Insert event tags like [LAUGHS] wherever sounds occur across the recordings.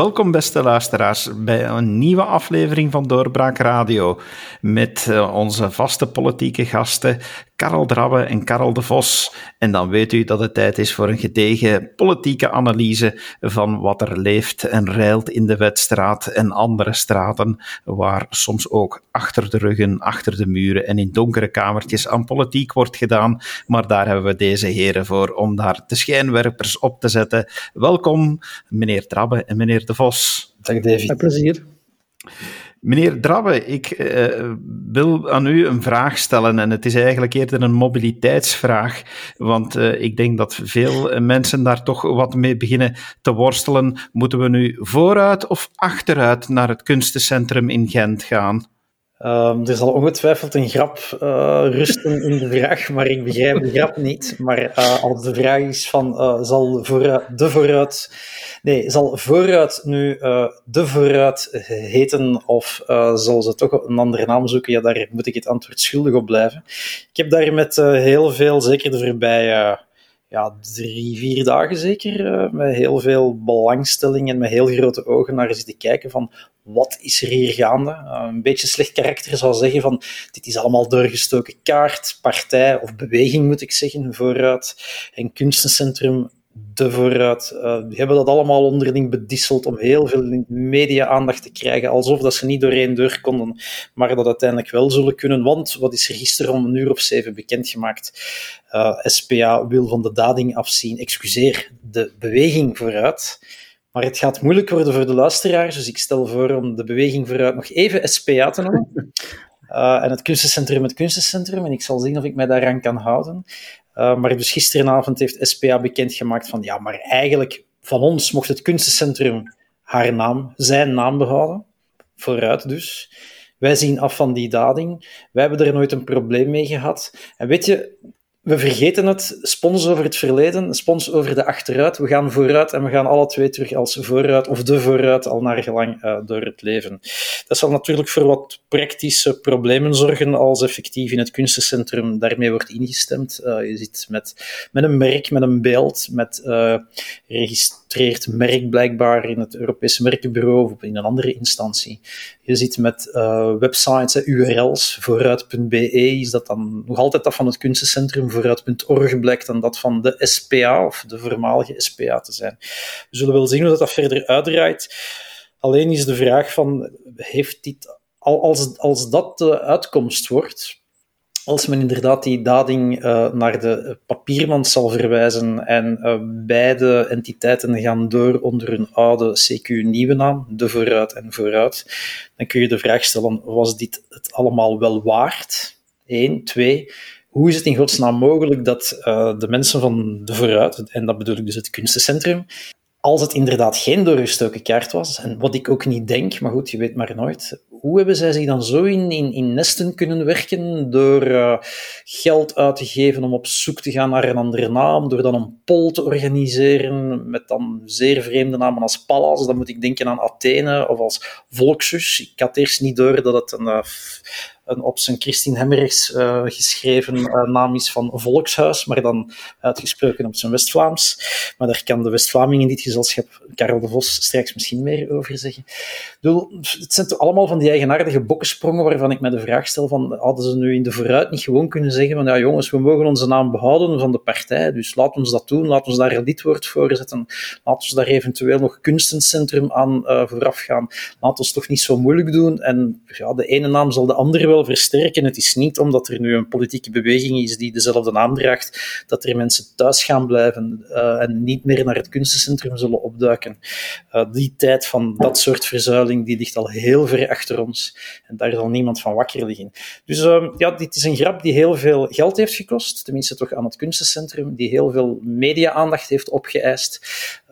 Welkom, beste luisteraars, bij een nieuwe aflevering van Doorbraak Radio. Met eh, onze vaste politieke gasten Karel Drabbe en Karel de Vos. En dan weet u dat het tijd is voor een gedegen politieke analyse van wat er leeft en reilt in de Wetstraat en andere straten, waar soms ook achter de ruggen, achter de muren en in donkere kamertjes aan politiek wordt gedaan. Maar daar hebben we deze heren voor om daar de schijnwerpers op te zetten. Welkom, meneer Drabbe en meneer de Vos. Dag David. Met plezier. Meneer Drabbe, ik uh, wil aan u een vraag stellen en het is eigenlijk eerder een mobiliteitsvraag, want uh, ik denk dat veel mensen daar toch wat mee beginnen te worstelen. Moeten we nu vooruit of achteruit naar het kunstencentrum in Gent gaan? Um, er zal ongetwijfeld een grap uh, rusten in de vraag, maar ik begrijp de grap niet. Maar uh, als de vraag is van, uh, zal vooruit, de vooruit, nee, zal vooruit nu de vooruit heten of zal ze toch een andere naam zoeken? Ja, daar moet ik het antwoord schuldig op blijven. Ik heb daar met heel veel, zeker de voorbije ja, drie, vier dagen zeker, uh, met heel veel belangstelling en met heel grote ogen naar zitten kijken van wat is er hier gaande? Uh, een beetje slecht karakter zou zeggen van dit is allemaal doorgestoken kaart, partij of beweging moet ik zeggen, vooruit. En kunstencentrum de vooruit. Uh, die hebben dat allemaal onderling bedisseld om heel veel media-aandacht te krijgen, alsof dat ze niet door één deur konden, maar dat uiteindelijk wel zullen kunnen. Want wat is er gisteren om een uur of zeven bekendgemaakt? Uh, SPA wil van de dading afzien. Excuseer, de beweging vooruit. Maar het gaat moeilijk worden voor de luisteraars, dus ik stel voor om de beweging vooruit nog even SPA te noemen. [LAUGHS] Uh, en het kunstencentrum het kunstencentrum. En ik zal zien of ik mij daaraan kan houden. Uh, maar dus gisteravond heeft SPA bekendgemaakt van ja, maar eigenlijk van ons mocht het kunstencentrum haar naam, zijn naam behouden. Vooruit dus. Wij zien af van die dading. Wij hebben er nooit een probleem mee gehad. En weet je, we vergeten het. Spons over het verleden, spons over de achteruit. We gaan vooruit en we gaan alle twee terug als vooruit of de vooruit al naar gelang uh, door het leven. Dat zal natuurlijk voor wat praktische problemen zorgen als effectief in het kunstencentrum daarmee wordt ingestemd. Uh, je zit met, met een merk, met een beeld, met uh, geregistreerd merk blijkbaar in het Europese Merkenbureau of in een andere instantie. Je zit met websites, URL's, vooruit.be is dat dan nog altijd dat van het kunstencentrum vooruit.org blijkt dan dat van de SPA, of de voormalige SPA te zijn. We zullen wel zien hoe dat, dat verder uitdraait. Alleen is de vraag van, heeft dit, als, als dat de uitkomst wordt, als men inderdaad die dading uh, naar de papiermand zal verwijzen en uh, beide entiteiten gaan door onder hun oude CQ-nieuwe naam, de vooruit en vooruit, dan kun je de vraag stellen, was dit het allemaal wel waard? Eén. Twee, hoe is het in godsnaam mogelijk dat uh, de mensen van de vooruit, en dat bedoel ik dus het kunstencentrum, als het inderdaad geen doorgestoken kaart was, en wat ik ook niet denk, maar goed, je weet maar nooit, hoe hebben zij zich dan zo in, in, in nesten kunnen werken door uh, geld uit te geven om op zoek te gaan naar een andere naam, door dan een poll te organiseren met dan zeer vreemde namen als Pallas, dan moet ik denken aan Athene of als Volksus. Ik had eerst niet door dat het een... Uh, een op zijn Christine Hemmerichs uh, geschreven uh, naam is van Volkshuis, maar dan uitgesproken op zijn West-Vlaams. Maar daar kan de West-Vlaming in dit gezelschap, Karel de Vos, straks misschien meer over zeggen. Bedoel, het zijn allemaal van die eigenaardige bokkensprongen waarvan ik me de vraag stel van, hadden ze nu in de vooruit niet gewoon kunnen zeggen van, ja jongens, we mogen onze naam behouden van de partij, dus laat ons dat doen, laat ons daar een lidwoord voor zetten, laat ons daar eventueel nog kunstencentrum aan uh, vooraf gaan, laat ons toch niet zo moeilijk doen en ja, de ene naam zal de andere wel versterken. Het is niet omdat er nu een politieke beweging is die dezelfde naam draagt, dat er mensen thuis gaan blijven uh, en niet meer naar het kunstencentrum zullen opduiken. Uh, die tijd van dat soort verzuiling, die ligt al heel ver achter ons. En daar zal niemand van wakker liggen. Dus uh, ja, dit is een grap die heel veel geld heeft gekost, tenminste toch aan het kunstencentrum, die heel veel media-aandacht heeft opgeëist.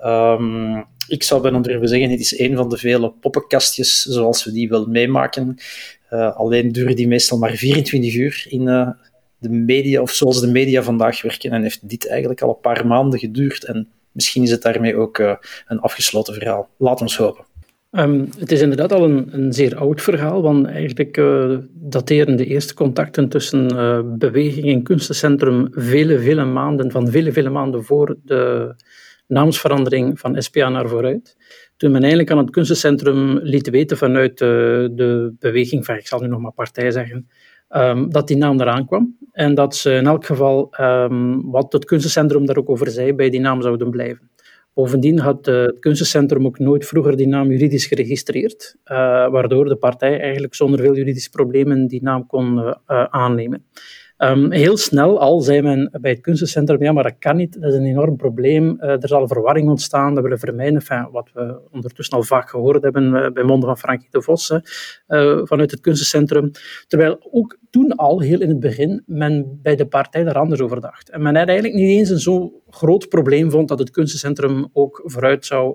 Um, ik zou bijna durven zeggen, het is een van de vele poppenkastjes zoals we die wel meemaken. Uh, alleen duren die meestal maar 24 uur in uh, de media, of zoals de media vandaag werken. En heeft dit eigenlijk al een paar maanden geduurd. En misschien is het daarmee ook uh, een afgesloten verhaal. Laat ons hopen. Um, het is inderdaad al een, een, zeer oud verhaal, want eigenlijk dateren de eerste contacten tussen beweging en kunstencentrum vele, vele maanden, van vele, vele maanden voor de naamsverandering van SPA naar vooruit. Toen men eigenlijk aan het kunstencentrum liet weten vanuit de, de beweging, van, ik zal nu nog maar partij zeggen, um, dat die naam eraan kwam. En dat ze in elk geval, um, wat het kunstencentrum daar ook over zei, bij die naam zouden blijven. Bovendien had het kunstencentrum ook nooit vroeger die naam juridisch geregistreerd, uh, waardoor de partij eigenlijk zonder veel juridische problemen die naam kon aannemen. Um, heel snel al zei men bij het kunstencentrum, ja, maar dat kan niet, dat is een enorm probleem, uh, er zal verwarring ontstaan, dat willen vermijden, wat we ondertussen al vaak gehoord hebben uh, bij monden van Frankie de Vos, uh, vanuit het kunstencentrum. Terwijl ook toen al, heel in het begin, men bij de partij daar anders over dacht. En men had eigenlijk niet eens een zo groot probleem vond dat het kunstencentrum ook vooruit zou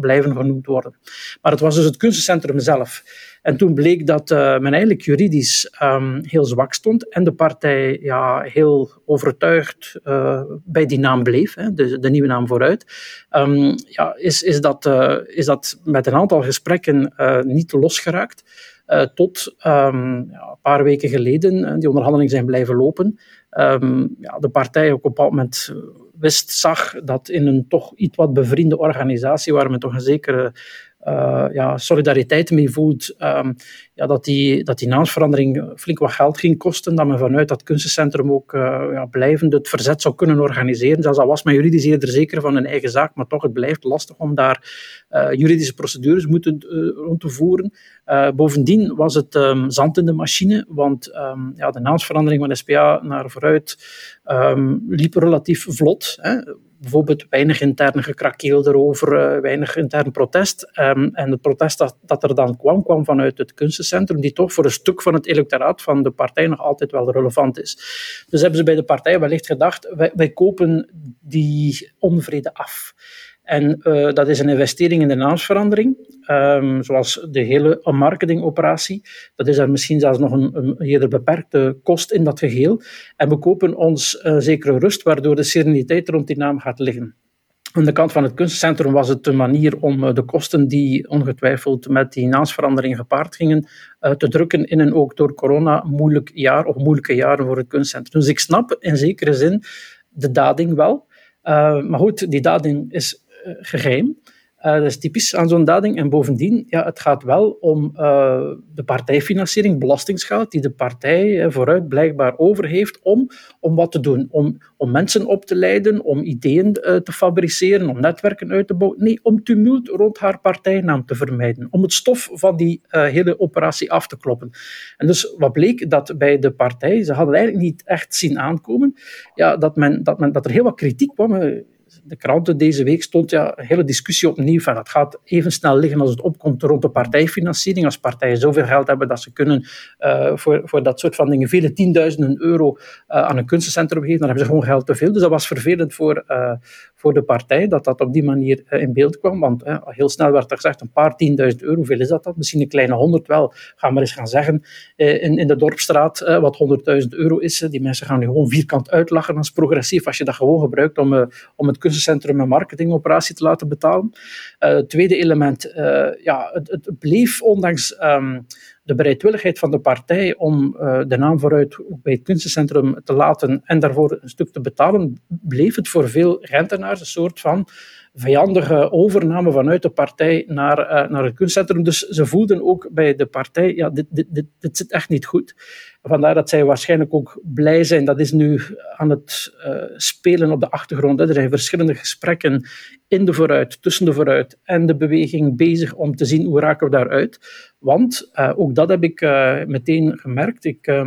blijven genoemd worden. Maar het was dus het kunstencentrum zelf en toen bleek dat uh, men eigenlijk juridisch um, heel zwak stond en de partij ja, heel overtuigd uh, bij die naam bleef, hè, de, de, nieuwe naam vooruit. Um, ja, is, is, dat, is dat met een aantal gesprekken niet losgeraakt. tot um, ja, een paar weken geleden, die onderhandelingen zijn blijven lopen. ja, de partij ook op een bepaald moment wist, zag dat in een toch iets wat bevriende organisatie, waar men toch een zekere uh, ja, solidariteit mee voelt, um, ja, dat, die, dat die naamsverandering flink wat geld ging kosten, dat men vanuit dat kunstencentrum ook uh, ja, blijvend het verzet zou kunnen organiseren. Zelfs al was men juridisch eerder zeker van een eigen zaak, maar toch, het blijft lastig om daar uh, juridische procedures moeten, rond te voeren. bovendien was het um, zand in de machine, want um, ja, de naamsverandering van SPA naar vooruit liep relatief vlot. Hè bijvoorbeeld weinig interne gekrakeel erover, uh, weinig intern protest. Um, en het protest dat, dat, er dan kwam, kwam vanuit het kunstencentrum, die toch voor een stuk van het electoraat van de partij nog altijd wel relevant is. Dus hebben ze bij de partij wellicht gedacht, wij, wij kopen die onvrede af. En uh, dat is een investering in de naamsverandering, um, zoals de hele marketingoperatie. Dat is daar misschien zelfs nog een, een eerder beperkte kost in dat geheel. En we kopen ons uh, zekere rust, waardoor de sereniteit rond die naam gaat liggen. Aan de kant van het kunstcentrum was het een manier om uh, de kosten die ongetwijfeld met die naamsverandering gepaard gingen, te drukken in een ook door corona moeilijk jaar of moeilijke jaren voor het kunstcentrum. Dus ik snap in zekere zin de dading wel. maar goed, die dading is eh, geheim. Uh, dat is typisch aan zo'n dading. En bovendien, ja, het gaat wel om uh, de partijfinanciering, belastingsgeld, die de partij vooruit blijkbaar over heeft om, om wat te doen. Om, om mensen op te leiden, om ideeën te fabriceren, om netwerken uit te bouwen. Nee, om tumult rond haar partijnaam te vermijden. Om het stof van die hele operatie af te kloppen. En dus wat bleek dat bij de partij, ze hadden eigenlijk niet echt zien aankomen, ja, dat, men, dat, men, dat er heel wat kritiek kwam de kranten deze week stond ja, een hele discussie opnieuw van het gaat even snel liggen als het opkomt rond de partijfinanciering. Als partijen zoveel geld hebben dat ze kunnen uh, voor, voor dat soort van dingen vele tienduizenden euro uh, aan een kunstencentrum geven, dan hebben ze gewoon geld te veel. Dus dat was vervelend voor, uh, voor de partij dat dat op die manier in beeld kwam. Want heel snel werd er gezegd een paar tienduizend euro, hoeveel is dat dan? Misschien een kleine honderd wel. Ga maar eens gaan zeggen in, in de dorpstraat wat honderdduizend euro is. die mensen gaan nu gewoon vierkant uitlachen als progressief als je dat gewoon gebruikt om, om het kunstencentrum een marketingoperatie te laten betalen. Tweede element, ja, het, bleef ondanks um, de bereidwilligheid van de partij om uh, de naam vooruit bij het kunstencentrum te laten en daarvoor een stuk te betalen, bleef het voor veel rentenaars een soort van vijandige overname vanuit de partij naar, uh, naar het kunstcentrum. Dus ze voelden ook bij de partij, ja, dit, dit, dit, zit echt niet goed. Vandaar dat zij waarschijnlijk ook blij zijn. Dat is nu aan het uh, spelen op de achtergrond. Hè. Er zijn verschillende gesprekken in de vooruit, tussen de vooruit en de beweging bezig om te zien hoe raken we daaruit. Want, uh, ook dat heb ik meteen gemerkt. Ik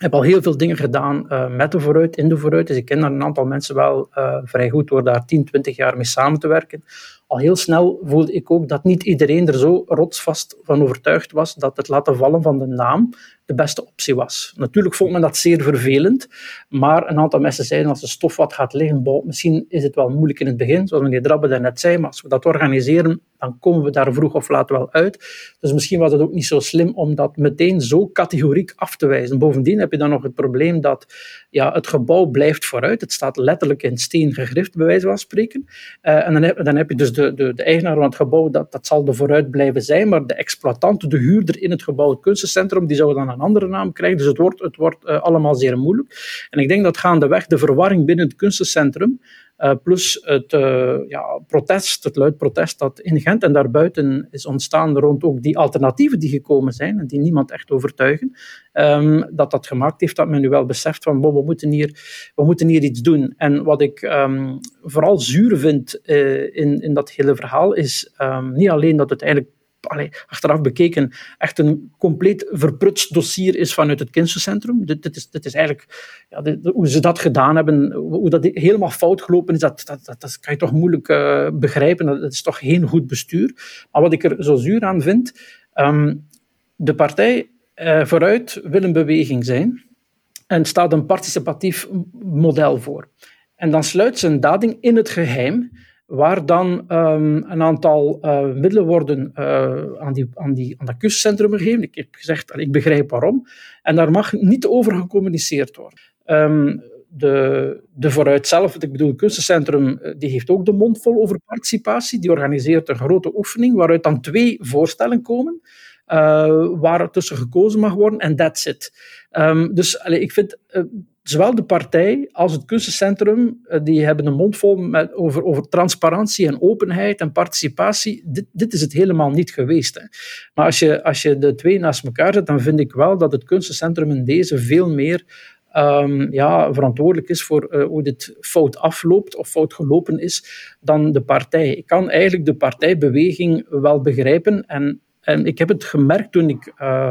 heb al heel veel dingen gedaan uh, met de vooruit, in de vooruit. Dus ik ken daar een aantal mensen wel uh, vrij goed door daar 10, 20 jaar mee samen te werken. Al heel snel voelde ik ook dat niet iedereen er zo rotsvast van overtuigd was dat het laten vallen van de naam de beste optie was. Natuurlijk vond men dat zeer vervelend, maar een aantal mensen zeiden als de stof wat gaat liggen, boh, misschien is het wel moeilijk in het begin, zoals meneer Drabbe daarnet zei, maar als we dat organiseren, dan komen we daar vroeg of laat wel uit. Dus misschien was het ook niet zo slim om dat meteen zo categoriek af te wijzen. Bovendien heb je dan nog het probleem dat ja, het gebouw blijft vooruit. Het staat letterlijk in steen gegrift, bij wijze van spreken. Uh, en dan heb, dan heb je dus de, de, de eigenaar van het gebouw, dat, dat zal de vooruit blijven zijn, maar de exploitant, de huurder in het gebouw, het kunstencentrum, die zou dan andere naam krijgen. Dus het wordt, het wordt uh, allemaal zeer moeilijk. En ik denk dat gaandeweg de verwarring binnen het kunstencentrum plus het ja, protest, het luid protest dat in Gent en daarbuiten is ontstaan rond ook die alternatieven die gekomen zijn en die niemand echt overtuigen, ehm, dat dat gemaakt heeft dat men nu wel beseft van we, moeten hier, we moeten hier iets doen. En wat ik ehm, vooral zuur vind in, in dat hele verhaal is um, niet alleen dat het eigenlijk achteraf bekeken echt een compleet verprutst dossier is vanuit het kindercentrum. Dit, dit, is, is eigenlijk ja, hoe ze dat gedaan hebben, hoe dat helemaal fout gelopen is, dat, dat, dat, dat kan je toch moeilijk uh, begrijpen. Dat is toch geen goed bestuur. Maar wat ik er zo zuur aan vind, um, de partij uh, vooruit wil een beweging zijn en staat een participatief model voor. En dan sluit ze een dading in het geheim waar dan um, een aantal uh, middelen worden uh, aan, die, aan, die, aan dat kustcentrum gegeven. Ik heb gezegd, ik begrijp waarom. En daar mag niet over gecommuniceerd worden. Um, de, de Vooruit zelf, ik bedoel, het kunstencentrum, eh, die heeft ook de mond vol over participatie. Die organiseert een grote oefening waaruit dan twee voorstellen komen. Uh, waar tussen gekozen mag worden en that's it. Um, dus ik vind, uh, zowel de partij als het kunstencentrum, eh, die hebben een mond vol met, over, over transparantie en openheid en participatie. Dit, dit is het helemaal niet geweest. Hè. Maar als je, als je de twee naast elkaar zet, dan vind ik wel dat het kunstencentrum in deze veel meer um, ja, verantwoordelijk is voor hoe dit fout afloopt of fout gelopen is dan de partij. Ik kan eigenlijk de partijbeweging wel begrijpen en, en ik heb het gemerkt toen ik... Uh,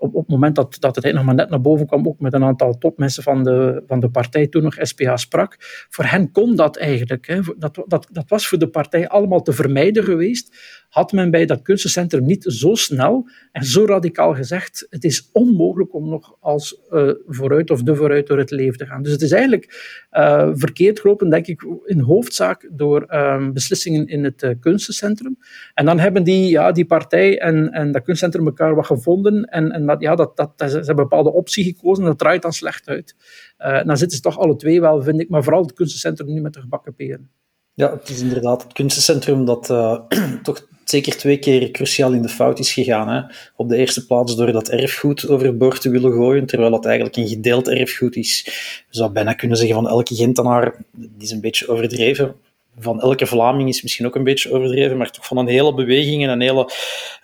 op, het moment dat, dat het nog maar net naar boven kwam, ook met een aantal topmensen van de, van de partij, toen nog SPH sprak, voor hen kon dat eigenlijk. Hè. Dat, dat, dat was voor de partij allemaal te vermijden geweest had men bij dat kunstencentrum niet zo snel en zo radicaal gezegd: het is onmogelijk om nog als uh, vooruit of de vooruit door het leven te gaan. Dus het is eigenlijk uh, verkeerd gelopen, denk ik, in hoofdzaak door uh, beslissingen in het uh, kunstencentrum. En dan hebben die, ja, die partij en, en dat kunstcentrum elkaar wat gevonden en, en dat, ja, dat, dat, ze hebben een bepaalde optie gekozen en dat draait dan slecht uit. dan zitten ze toch alle twee wel, vind ik, maar vooral het kunstencentrum nu met de gebakken peren. Ja, het is inderdaad het kunstencentrum dat [CLEARS THROAT] toch zeker twee keer cruciaal in de fout is gegaan. Hè. Op de eerste plaats door dat erfgoed overboord te willen gooien, terwijl dat eigenlijk een gedeeld erfgoed is. Je zou bijna kunnen zeggen van elke Gentenaar, die is een beetje overdreven, van elke Vlaming is misschien ook een beetje overdreven, maar toch van een hele beweging en een hele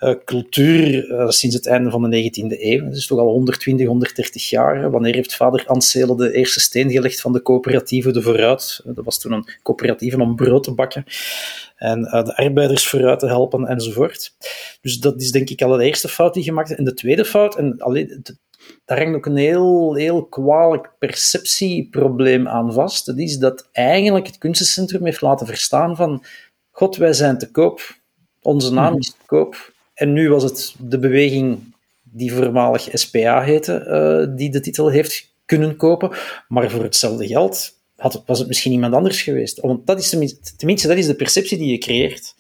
uh, cultuur uh, sinds het einde van de 19e eeuw. Dat is toch al 120, 130 jaar. Wanneer heeft vader Ansele de eerste steen gelegd van de coöperatieve De Vooruit? Dat was toen een coöperatieve om brood te bakken en de arbeiders vooruit te helpen enzovoort. Dus dat is denk ik al de eerste fout die gemaakt is. En de tweede fout, en alleen, daar hangt ook een heel, heel kwalijk perceptieprobleem aan vast. Dat is dat eigenlijk het kunstencentrum heeft laten verstaan van God, wij zijn te koop. Onze naam mhm. is te koop. En nu was het de beweging die voormalig SPA heette, uh, die de titel heeft kunnen kopen. Maar voor hetzelfde geld had, was het misschien iemand anders geweest. Want dat is tenminste, tenminste, dat is de perceptie die je creëert.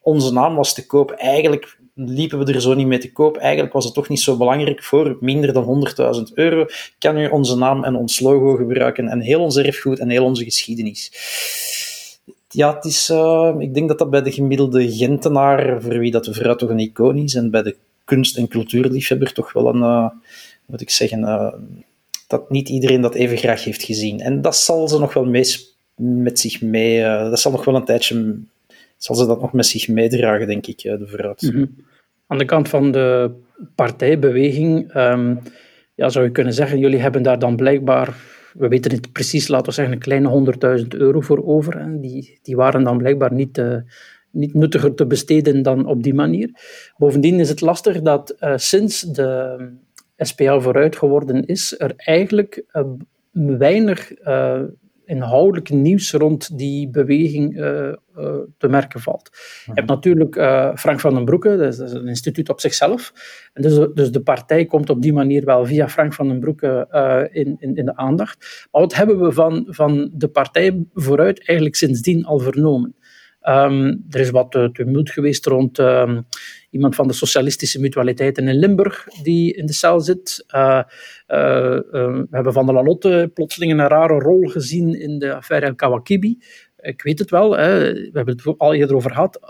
Onze naam was te koop. Eigenlijk liepen we er zo niet mee te koop. Eigenlijk was het toch niet zo belangrijk. Voor minder dan 100.000 euro kan u onze naam en ons logo gebruiken en heel ons erfgoed en heel onze geschiedenis. Ja, het is, uh, ik denk dat dat bij de gemiddelde Gentenaar, voor wie dat de vrouw toch een icoon is, en bij de kunst- en cultuurliefhebber toch wel een, uh, moet ik zeggen, uh, dat niet iedereen dat even graag heeft gezien. En dat zal ze nog wel mee, met zich mee, dat zal nog wel een tijdje zal ze dat nog met zich meedragen, denk ik, de vooruit. Mhm. Aan de kant van de partijbeweging um, ja, zou je kunnen zeggen, jullie hebben daar dan blijkbaar, we weten het precies, laten we zeggen, een kleine 100.000 euro voor over. En die, die waren dan blijkbaar niet, uh, niet nuttiger te besteden dan op die manier. Bovendien is het lastig dat uh, sinds de SPA vooruit geworden is, er eigenlijk uh, weinig inhoudelijk nieuws rond die beweging uh, uh, te merken valt. Je hebt natuurlijk uh, Frank van den Broeke, dat is, een instituut op zichzelf. En dus, dus de partij komt op die manier wel via Frank van den Broeke in, in, in de aandacht. Maar wat hebben we van, van de partij vooruit eigenlijk sindsdien al vernomen? Um, er is wat tumult geweest rond um, iemand van de socialistische mutualiteiten in Limburg die in de cel zit. Uh, uh, we hebben Van der Lalotte plotseling een rare rol gezien in de affaire El Kawakibi. ik weet het wel, hè, we hebben het al eerder over gehad,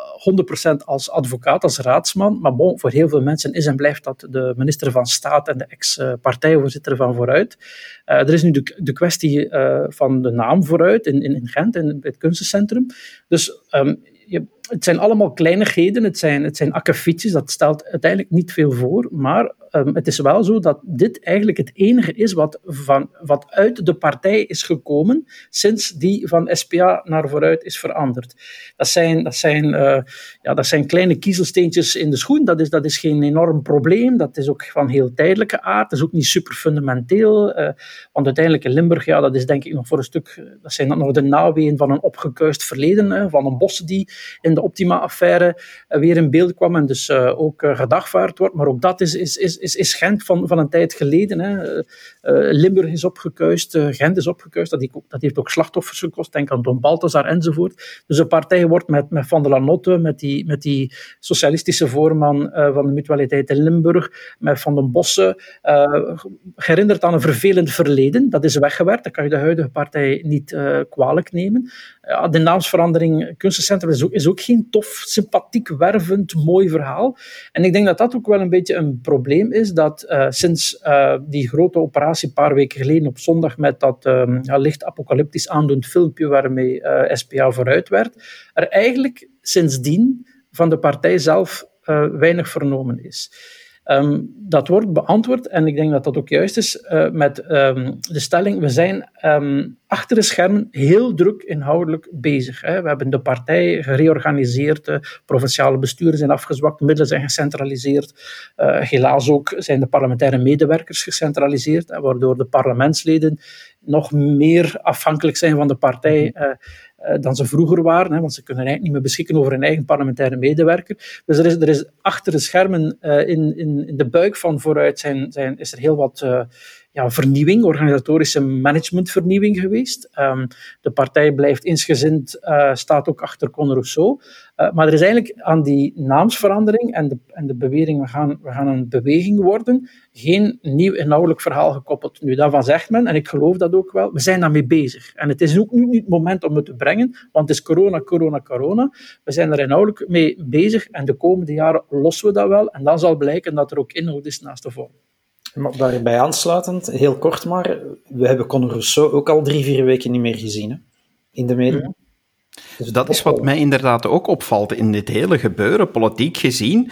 100% als advocaat, als raadsman, maar bon, voor heel veel mensen is en blijft dat de minister van Staat en de ex-partijvoorzitter van Vooruit. Er is nu de, de kwestie van de naam Vooruit in, in, Gent, in het kunstencentrum. Dus um, je, het zijn allemaal kleinigheden, het zijn, het zijn akkefietjes, dat stelt uiteindelijk niet veel voor, maar um, het is wel zo dat dit eigenlijk het enige is wat, van, wat uit de partij is gekomen sinds die van SPA naar vooruit is veranderd. Dat zijn, dat zijn, uh, ja, dat zijn kleine kiezelsteentjes in de schoen, dat is, dat is geen enorm probleem, dat is ook van heel tijdelijke aard, dat is ook niet super fundamenteel, uh, want uiteindelijk in Limburg, ja, dat is denk ik nog voor een stuk, dat zijn nog de naweeën van een opgekuist verleden, hè, van een bos die in de Optima-affaire uh, weer in beeld kwam en dus ook gedagvaard wordt, maar ook dat is, is, is, is, Gent van, van een tijd geleden. Hè. Limburg is opgekuist, Gent is opgekuist. Dat, dat, heeft ook slachtoffers gekost. Denk aan Don Balthazar enzovoort. Dus de partij wordt met, met Van der Lanotte, met die, met die socialistische voorman van de mutualiteit in Limburg, met Van den Bossen, herinnerd aan een vervelend verleden. Dat is weggewerkt. Dat kan je de huidige partij niet kwalijk nemen. De naamsverandering Kunstencentrum is ook, geen tof, sympathiek, wervend, mooi verhaal. En ik denk dat dat ook wel een beetje een probleem is dat uh, sinds uh, die grote operatie een paar weken geleden op zondag met dat um, ja, licht apocalyptisch aandoend filmpje waarmee uh, SPA vooruit werd, er eigenlijk sindsdien van de partij zelf weinig vernomen is. Um, dat wordt beantwoord, en ik denk dat dat ook juist is, uh, met um, de stelling: we zijn um, achter de schermen heel druk inhoudelijk bezig. Hè. We hebben de partij gereorganiseerd, de provinciale besturen zijn afgezwakt, middelen zijn gecentraliseerd. Uh, helaas ook zijn de parlementaire medewerkers gecentraliseerd, hè, waardoor de parlementsleden nog meer afhankelijk zijn van de partij. Uh, uh, dan ze vroeger waren, hè, want ze kunnen eigenlijk niet meer beschikken over een eigen parlementaire medewerker. Dus er is, er is achter de schermen uh, in, in, in de buik van vooruit zijn, zijn, is er heel wat uh, ja, vernieuwing, organisatorische managementvernieuwing geweest. Um, de partij blijft insgezind, uh, staat ook achter Conor Rousseau. Uh, maar er is eigenlijk aan die naamsverandering en de, en de bewering, we gaan, we gaan een beweging worden, geen nieuw inhoudelijk verhaal gekoppeld. Nu, daarvan zegt men, en ik geloof dat ook wel, we zijn daarmee bezig. En het is ook nu niet het moment om het te brengen, want het is corona, corona, corona. We zijn er inhoudelijk mee bezig en de komende jaren lossen we dat wel. En dan zal blijken dat er ook inhoud is naast de vorm. Maar daarbij aansluitend, heel kort maar, we hebben Conor Rousseau ook al drie, vier weken niet meer gezien hè? in de media. Ja. Dus dat is wat mij inderdaad ook opvalt in dit hele gebeuren, politiek gezien.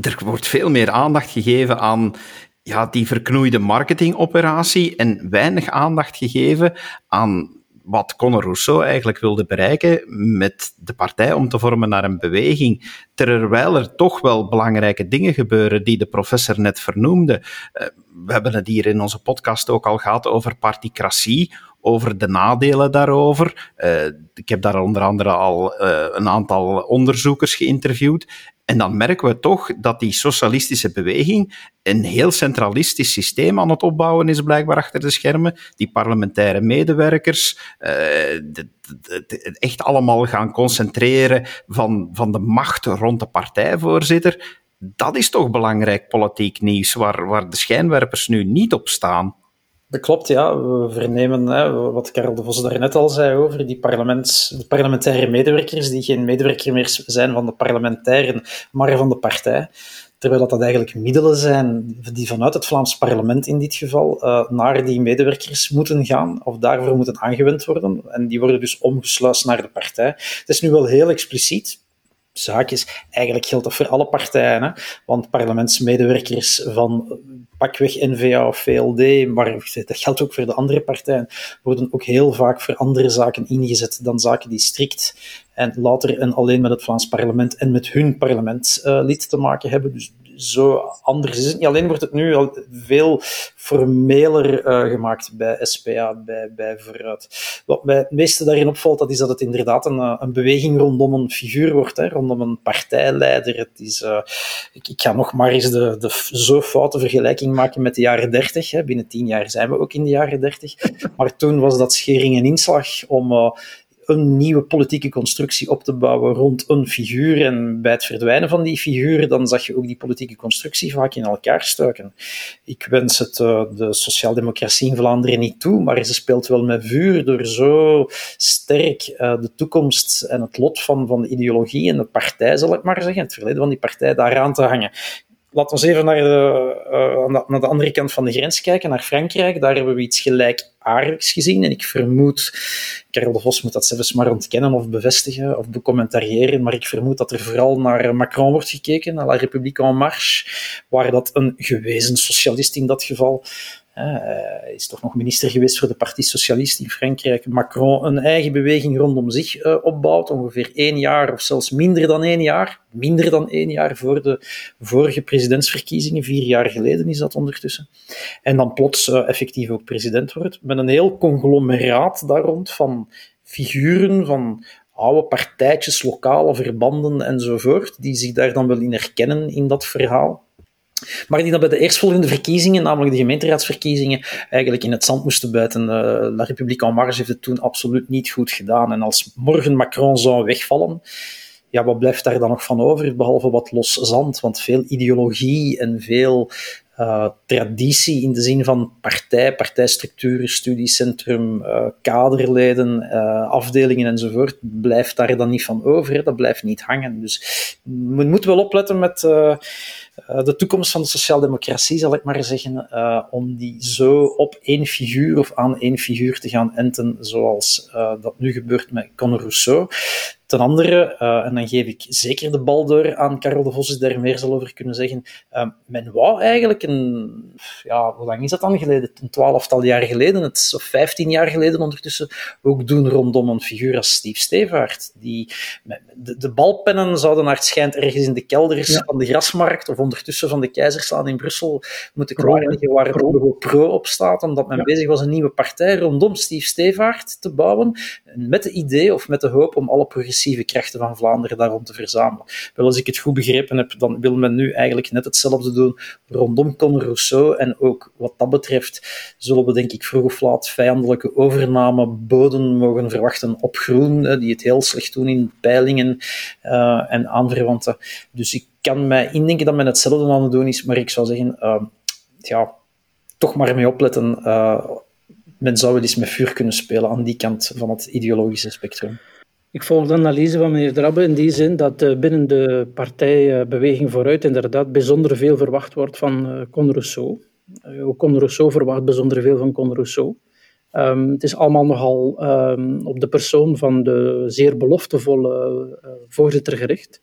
Er wordt veel meer aandacht gegeven aan ja, die verknoeide marketingoperatie en weinig aandacht gegeven aan wat Conor Rousseau eigenlijk wilde bereiken met de partij om te vormen naar een beweging, terwijl er toch wel belangrijke dingen gebeuren die de professor net vernoemde. Eh, we hebben het hier in onze podcast ook al gehad over particratie, over de nadelen daarover. Uh, ik heb daar onder andere al uh, een aantal onderzoekers geïnterviewd. En dan merken we toch dat die socialistische beweging een heel centralistisch systeem aan het opbouwen is, blijkbaar achter de schermen. Die parlementaire medewerkers, uh, echt allemaal gaan concentreren van, van de macht rond de partijvoorzitter. Dat is toch belangrijk politiek nieuws, waar, waar de schijnwerpers nu niet op staan. Dat klopt, ja. We vernemen hè, wat Karel de Vos daarnet al zei over die parlements, de parlementaire medewerkers die geen medewerker meer zijn van de parlementairen, maar van de partij. Terwijl dat, dat eigenlijk middelen zijn die vanuit het Vlaams parlement in dit geval uh, naar die medewerkers moeten gaan of daarvoor moeten aangewend worden. En die worden dus omgesluist naar de partij. Het is nu wel heel expliciet zaakjes. Eigenlijk geldt dat voor alle partijen, hè? want parlementsmedewerkers van pakweg N-VA of VLD, maar dat geldt ook voor de andere partijen, worden ook heel vaak voor andere zaken ingezet dan zaken die strikt en later en alleen met het Vlaams parlement en met hun parlementslid te maken hebben. Dus zo anders is het niet. Alleen wordt het nu al veel formeler uh, gemaakt bij SPA, bij, bij Vooruit. Wat mij het meeste daarin opvalt, dat is dat het inderdaad een, eh, een beweging rondom een figuur wordt, hè, rondom een partijleider. Het is, uh, ik, ik, ga nog maar eens de, de zo foute vergelijking maken met de jaren dertig. Binnen tien jaar zijn we ook in de jaren dertig. Maar toen was dat schering en inslag om een nieuwe politieke constructie op te bouwen rond een figuur. En bij het verdwijnen van die figuur, dan zag je ook die politieke constructie vaak in elkaar stuiken. Ik wens het uh, de sociaaldemocratie in Vlaanderen niet toe, maar ze speelt wel met vuur door zo sterk uh, de toekomst en het lot van, van de ideologie en de partij, zal ik maar zeggen, het verleden van die partij daaraan te hangen. Laten we even naar de, uh, naar de andere kant van de grens kijken, naar Frankrijk. Daar hebben we iets gelijkaardigs gezien. En ik vermoed, Karel de Vos moet dat zelfs maar ontkennen of bevestigen of becommentariëren, maar ik vermoed dat er vooral naar Macron wordt gekeken, naar La République en Marche, waar dat een gewezen socialist in dat geval hij is toch nog minister geweest voor de Parti Socialiste in Frankrijk. Macron een eigen beweging rondom zich uh, opbouwt, ongeveer één jaar of zelfs minder dan één jaar. Minder dan één jaar voor de vorige presidentsverkiezingen, vier jaar geleden is dat ondertussen. En dan plots uh, effectief ook president wordt, met een heel conglomeraat daar rond van figuren, van oude partijtjes, lokale verbanden enzovoort, die zich daar dan wel in herkennen in dat verhaal. Maar die dan bij de eerstvolgende verkiezingen, namelijk de gemeenteraadsverkiezingen, eigenlijk in het zand moesten buiten. La République en Marche heeft het toen absoluut niet goed gedaan. En als morgen Macron zou wegvallen, ja, wat blijft daar dan nog van over, behalve wat los zand? Want veel ideologie en veel uh, traditie in de zin van partij, partijstructuren, studiecentrum, uh, kaderleden, afdelingen enzovoort, blijft daar dan niet van over. Dat blijft niet hangen. Dus men moet wel opletten met de toekomst van de sociaaldemocratie, zal ik maar zeggen, om die zo op één figuur of aan één figuur te gaan enten, zoals dat nu gebeurt met Conor Rousseau. Ten andere, uh, en dan geef ik zeker de bal door aan Carol de Vos, die daar meer zal over kunnen zeggen. Uh, men wou eigenlijk een, ja, hoe lang is dat dan geleden? Een twaalftal jaar geleden, het is of vijftien jaar geleden ondertussen, ook doen rondom een figuur als Steve Stevaart. Die, de, de balpennen zouden naar het schijnt ergens in de kelders ja. van de grasmarkt of ondertussen van de Keizerslaan in Brussel moeten klaarliggen waar het logo Pro op staat, omdat men ja. bezig was een nieuwe partij rondom Steve Stevaart te bouwen, met de idee of met de hoop om alle progressieve krachten van Vlaanderen daarom te verzamelen. Wel, als ik het goed begrepen heb, dan wil men nu eigenlijk net hetzelfde doen rondom Conor Rousseau. En ook wat dat betreft zullen we denk ik vroeg of laat vijandelijke overname boden mogen verwachten op Groen, die het heel slecht doen in peilingen uh, en aanverwanten. Dus ik kan mij indenken dat men hetzelfde aan het doen is, maar ik zou zeggen, uh, ja, toch maar mee opletten. Uh, men zou wel eens met vuur kunnen spelen aan die kant van het ideologische spectrum. Ik volg de analyse van meneer Drabbe in die zin dat uh, binnen de partij uh, Beweging Vooruit inderdaad bijzonder veel verwacht wordt van uh, Con Rousseau. ook Con Rousseau verwacht bijzonder veel van Con Rousseau. Um, het is allemaal nogal um, op de persoon van de zeer beloftevolle voorzitter gericht.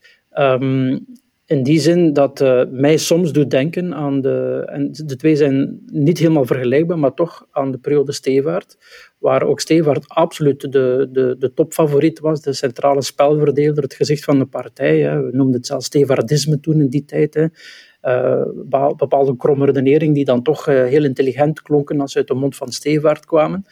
In die zin dat uh, mij soms doet denken aan de. En de twee zijn niet helemaal vergelijkbaar, maar toch aan de periode Stevaart. Waar ook Stevaart absoluut de, de, de topfavoriet was, de centrale spelverdeler, het gezicht van de partij. Hè. We noemden het zelfs Stevaardisme toen in die tijd. Hè. Uh, bepaalde kromme redenering die dan toch uh, heel intelligent klonken als ze uit de mond van Stevaart kwamen.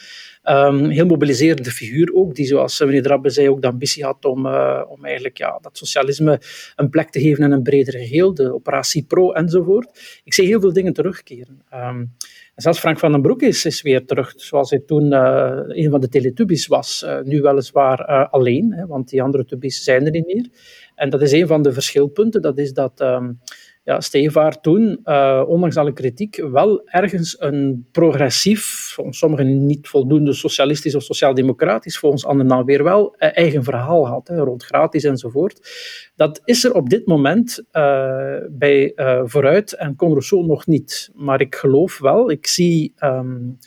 Um, heel mobiliserende figuur ook, die zoals meneer Drabbe zei ook de ambitie had om, om eigenlijk ja, dat socialisme een plek te geven in een breder geheel, de operatie Pro enzovoort. Ik zie heel veel dingen terugkeren. Um, en zelfs Frank van den Broek is, is weer terug, zoals hij toen een van de Teletubbies was. Nu weliswaar alleen, hè, want die andere Tubbies zijn er niet meer. En dat is een van de verschilpunten, dat is dat... Um, ja, Stevaart toen, uh, ondanks alle kritiek, wel ergens een progressief, volgens sommigen niet voldoende socialistisch of sociaal-democratisch, volgens anderen dan weer wel, uh, eigen verhaal had, hè, rond gratis enzovoort. Dat is er op dit moment uh, bij Vooruit en Con Rousseau nog niet. Maar ik geloof wel, ik zie... Um,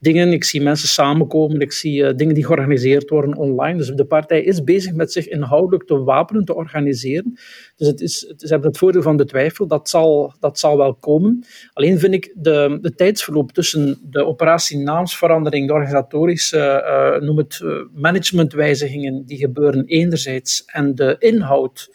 dingen. Ik zie mensen samenkomen, ik zie uh, dingen die georganiseerd worden online. Dus de partij is bezig met zich inhoudelijk te wapenen, te organiseren. Dus het is, ze hebben het voordeel van de twijfel, dat zal, dat zal wel komen. Alleen vind ik de, tijdsverloop tussen de operatie naamsverandering, de organisatorische, uh, noem het managementwijzigingen die gebeuren enerzijds en de inhoud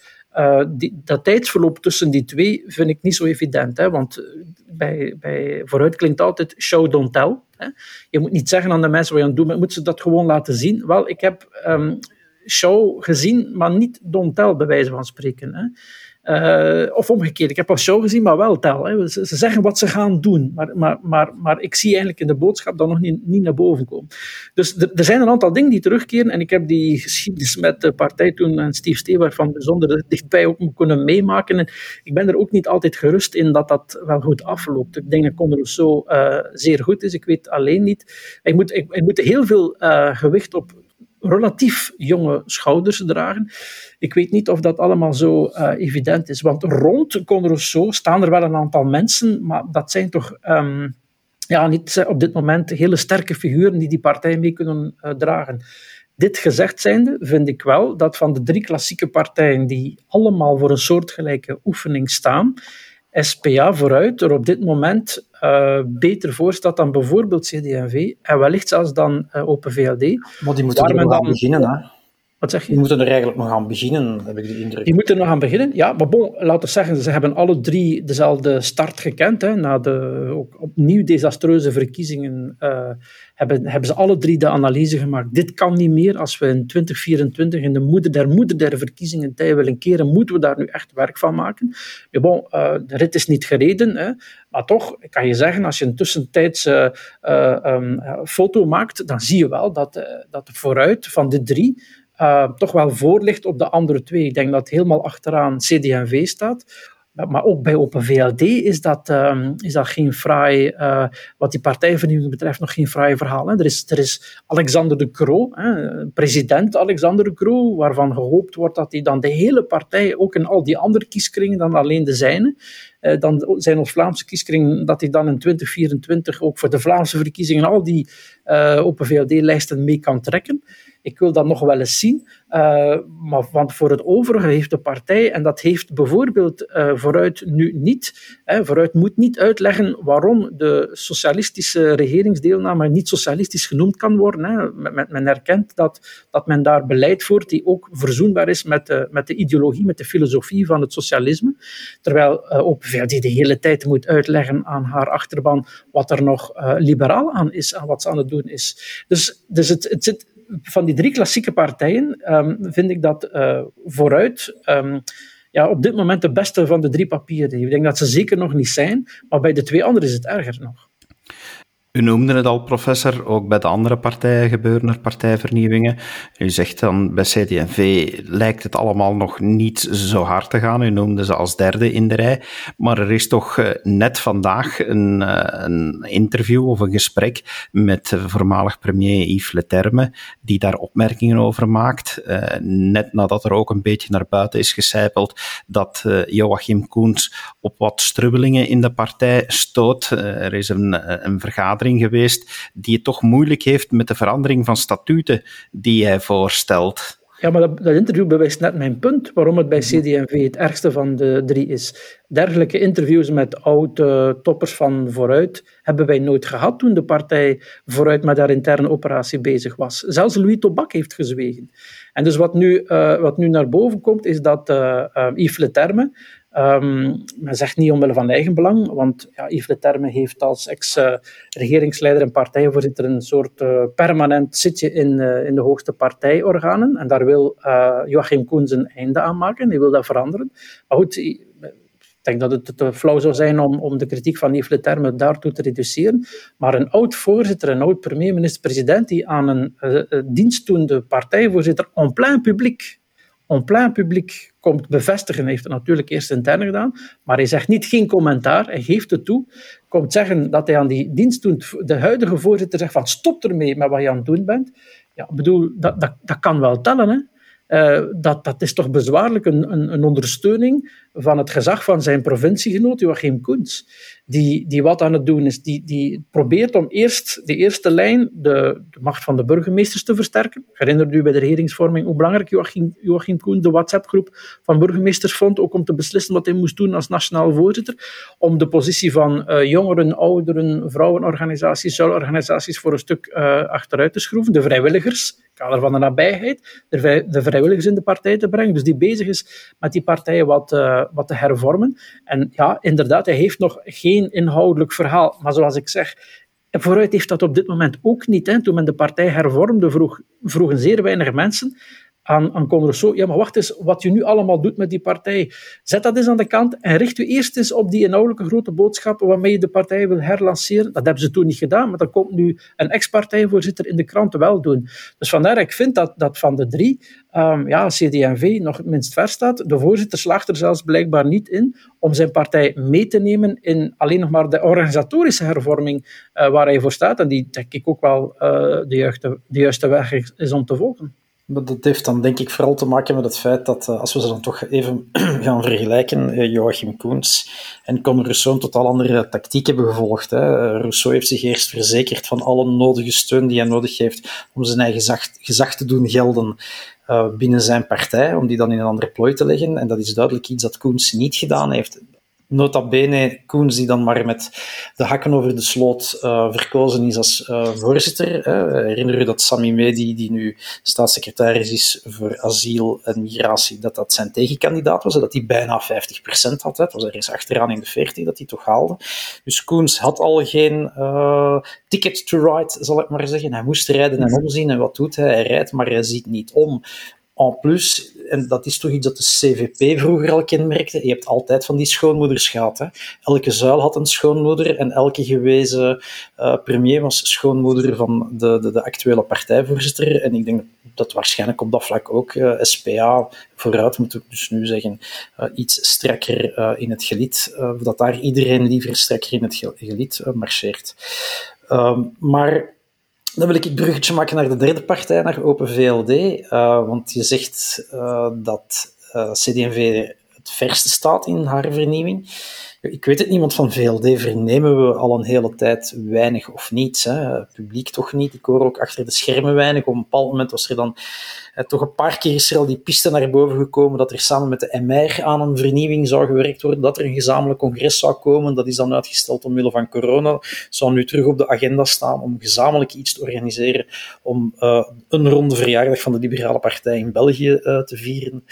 die, dat tijdsverloop tussen die twee vind ik niet zo evident. Hè? Want bij, bij vooruit klinkt altijd show, don't tell. Hè? Je moet niet zeggen aan de mensen wat je aan het doen bent, moet ze dat gewoon laten zien. Wel, ik heb um, show gezien, maar niet don't tell, bij wijze van spreken. Hè? Uh, of omgekeerd, ik heb al show gezien, maar wel tel. Hè. Ze, ze, zeggen wat ze gaan doen, maar, maar, maar, maar ik zie eigenlijk in de boodschap dat nog niet, niet naar boven komen. Dus er zijn een aantal dingen die terugkeren en ik heb die geschiedenis met de partij toen en Steve Stewart van bijzonder dichtbij ook kunnen meemaken. En ik ben er ook niet altijd gerust in dat dat wel goed afloopt. Ik denk dat Conor zo uh, zeer goed is. Ik weet alleen niet. Ik moet, ik, moet heel veel uh, gewicht op relatief jonge schouders dragen. Ik weet niet of dat allemaal zo uh, evident is, want rond Conor Rousseau staan er wel een aantal mensen, maar dat zijn toch um, ja, niet op dit moment hele sterke figuren die die partij mee kunnen uh, dragen. Dit gezegd zijnde vind ik wel dat van de drie klassieke partijen die allemaal voor een soortgelijke oefening staan, SPA vooruit er op dit moment uh, beter voor staat dan bijvoorbeeld CD&V en wellicht zelfs dan uh, Open VLD. Maar die moeten er aan beginnen, hè? Wat zeg je? Die moeten er eigenlijk nog aan beginnen, heb ik de indruk. Die moeten er nog aan beginnen, ja. Maar bon, laten we zeggen, ze hebben alle drie dezelfde start gekend. Hè, na de ook opnieuw desastreuze verkiezingen uh, hebben, hebben ze alle drie de analyse gemaakt. Dit kan niet meer. Als we in 2024 in de moeder der moeder der verkiezingen tijd willen keren, moeten we daar nu echt werk van maken. Maar bon, uh, de rit is niet gereden. Hè, maar toch kan je zeggen, als je een tussentijdse uh, um, foto maakt, dan zie je wel dat, dat vooruit van de drie uh, toch wel voor ligt op de andere twee. Ik denk dat helemaal achteraan CD&V staat. Maar ook bij Open VLD is dat, um, is dat geen fraai, uh, wat die partijvernieuwing betreft, nog geen fraai verhaal. Hè. Er, is, er is Alexander de Croo, hè, president Alexander de Croo, waarvan gehoopt wordt dat hij dan de hele partij, ook in al die andere kieskringen dan alleen de zijne, dan zijn ons Vlaamse kieskringen, dat hij dan in 2024 ook voor de Vlaamse verkiezingen al die uh, Open VLD-lijsten mee kan trekken. Ik wil dat nog wel eens zien. Uh, maar, want voor het overige heeft de partij, en dat heeft bijvoorbeeld Vooruit nu niet, hè, Vooruit moet niet uitleggen waarom de socialistische regeringsdeelname niet socialistisch genoemd kan worden. Hè. Men, men erkent dat, dat men daar beleid voert die ook verzoenbaar is met de, met de ideologie, met de filosofie van het socialisme. Terwijl uh, VLD de hele tijd moet uitleggen aan haar achterban wat er nog liberaal aan is, aan wat ze aan het doen is. Dus, dus het, het zit van die drie klassieke partijen um, vind ik dat uh, vooruit um, ja, op dit moment de beste van de drie papieren. Ik denk dat ze zeker nog niet zijn, maar bij de twee anderen is het erger nog. U noemde het al, professor, ook bij de andere partijen gebeuren er partijvernieuwingen. U zegt dan bij CD&V lijkt het allemaal nog niet zo hard te gaan. U noemde ze als derde in de rij. Maar er is toch eh, net vandaag een, eh, een interview of een gesprek met voormalig premier Yves Leterme, die daar opmerkingen over maakt. Eh, net nadat er ook een beetje naar buiten is gecijpeld dat Joachim Koens op wat strubbelingen in de partij stoot. Er is een, een vergadering geweest die het toch moeilijk heeft met de verandering van statuten die hij voorstelt. Ja, maar dat, interview bewijst net mijn punt, waarom het bij CD&V het ergste van de drie is. Dergelijke interviews met oude toppers van Vooruit hebben wij nooit gehad toen de partij Vooruit met haar interne operatie bezig was. Zelfs Louis Tobak heeft gezwegen. En dus wat nu, uh, wat nu naar boven komt, is dat uh, uh, Yves Um, men zegt niet omwille van eigen belang, want ja, Yves Le Terme heeft als ex-regeringsleider en partijvoorzitter een soort uh, permanent zitje in, uh, in de hoogste partijorganen. En daar wil uh, Joachim Koens een einde aan maken. Hij wil dat veranderen. Maar goed, ik denk dat het te flauw zou zijn om, om de kritiek van Yves Le Terme daartoe te reduceren. Maar een oud voorzitter, een oud premier, minister-president, die aan een dienstdoende partijvoorzitter en plein publiek en plein publiek komt bevestigen, heeft het natuurlijk eerst intern gedaan, maar hij zegt niet geen commentaar, hij geeft het toe, komt zeggen dat hij aan die dienst doet, de huidige voorzitter zegt van stop ermee met wat je aan het doen bent. Ja, bedoel, dat, dat, dat kan wel tellen, hè. Uh, dat, dat is toch bezwaarlijk een, een, een, ondersteuning van het gezag van zijn provinciegenoot Joachim Koens, die, die wat aan het doen is, die, die probeert om eerst de eerste lijn, de, de macht van de burgemeesters te versterken. Herinner u bij de regeringsvorming hoe belangrijk Joachim, Joachim de WhatsApp-groep van burgemeesters vond, ook om te beslissen wat hij moest doen als nationaal voorzitter, om de positie van uh, jongeren, ouderen, vrouwenorganisaties, zuilorganisaties voor een stuk uh, achteruit te schroeven, de vrijwilligers, kader van de nabijheid, de, de vrijwilligers in de partij te brengen, dus die bezig is met die partijen wat uh, wat te hervormen. En ja, inderdaad, hij heeft nog geen inhoudelijk verhaal. Maar zoals ik zeg, vooruit heeft dat op dit moment ook niet. Hè. Toen men de partij hervormde, vroeg, vroegen zeer weinig mensen aan, aan Conrousseau, ja, maar wacht eens, wat je nu allemaal doet met die partij, zet dat eens aan de kant en richt u eerst eens op die inhoudelijke grote boodschappen waarmee je de partij wil herlanceren. Dat hebben ze toen niet gedaan, maar dat komt nu een ex-partijvoorzitter in de kranten wel doen. Dus vandaar, ik vind dat, dat van de drie, um, ja, CD&V nog het minst ver staat. De voorzitter slaagt er zelfs blijkbaar niet in om zijn partij mee te nemen in alleen nog maar de organisatorische hervorming uh, waar hij voor staat. En die denk ik ook wel uh, de, juiste, de juiste weg is om te volgen. Dat heeft dan denk ik vooral te maken met het feit dat, uh, als we ze dan toch even [CLEARS THROAT] gaan vergelijken, Joachim Koens en Conor Rousseau een totaal andere tactiek hebben gevolgd. Hè. Rousseau heeft zich eerst verzekerd van alle nodige steun die hij nodig heeft om zijn eigen gezag, gezag te doen gelden. Binnen zijn partij, om die dan in een andere plooi te leggen. En dat is duidelijk iets dat Koens niet gedaan heeft nota bene Koens, die dan maar met de hakken over de sloot uh, verkozen is als uh, voorzitter. Herinner u dat Sami Medi, die nu staatssecretaris is voor asiel en migratie, dat dat zijn tegenkandidaat was, dat hij bijna 50% had. Hè. Het was ergens achteraan in de 40 dat hij toch haalde. Dus Koens had al geen uh, ticket to ride, zal ik maar zeggen. Hij moest rijden en omzien. En wat doet hij? Hij rijdt, maar hij ziet niet om en plus, en dat is toch iets dat de CVP vroeger al kenmerkte, je hebt altijd van die schoonmoeders gehad. Hè? Elke zuil had een schoonmoeder en elke gewezen uh, premier was schoonmoeder van de, de, de, actuele partijvoorzitter. En ik denk dat waarschijnlijk op dat vlak ook eh, SPA vooruit, moet ik dus nu zeggen, uh, iets strakker in het gelid, dat daar iedereen liever strakker in het gelid marcheert. Ehm, maar dan wil ik het bruggetje maken naar de derde partij, naar Open VLD. Uh, want je zegt uh, dat uh, eh, CD&V het verste staat in haar vernieuwing. Ik weet het niet, want van VLD vernemen we al een hele tijd weinig of niets. Hè. Publiek toch niet. Ik hoor ook achter de schermen weinig. Op een bepaald moment was er dan eh, toch een paar keer is er al die piste naar boven gekomen dat er samen met de MR aan een vernieuwing zou gewerkt worden, dat er een gezamenlijk congres zou komen. Dat is dan uitgesteld omwille van corona. Zou nu terug op de agenda staan om gezamenlijk iets te organiseren om uh, een ronde verjaardag van de Liberale Partij in België uh, te vieren.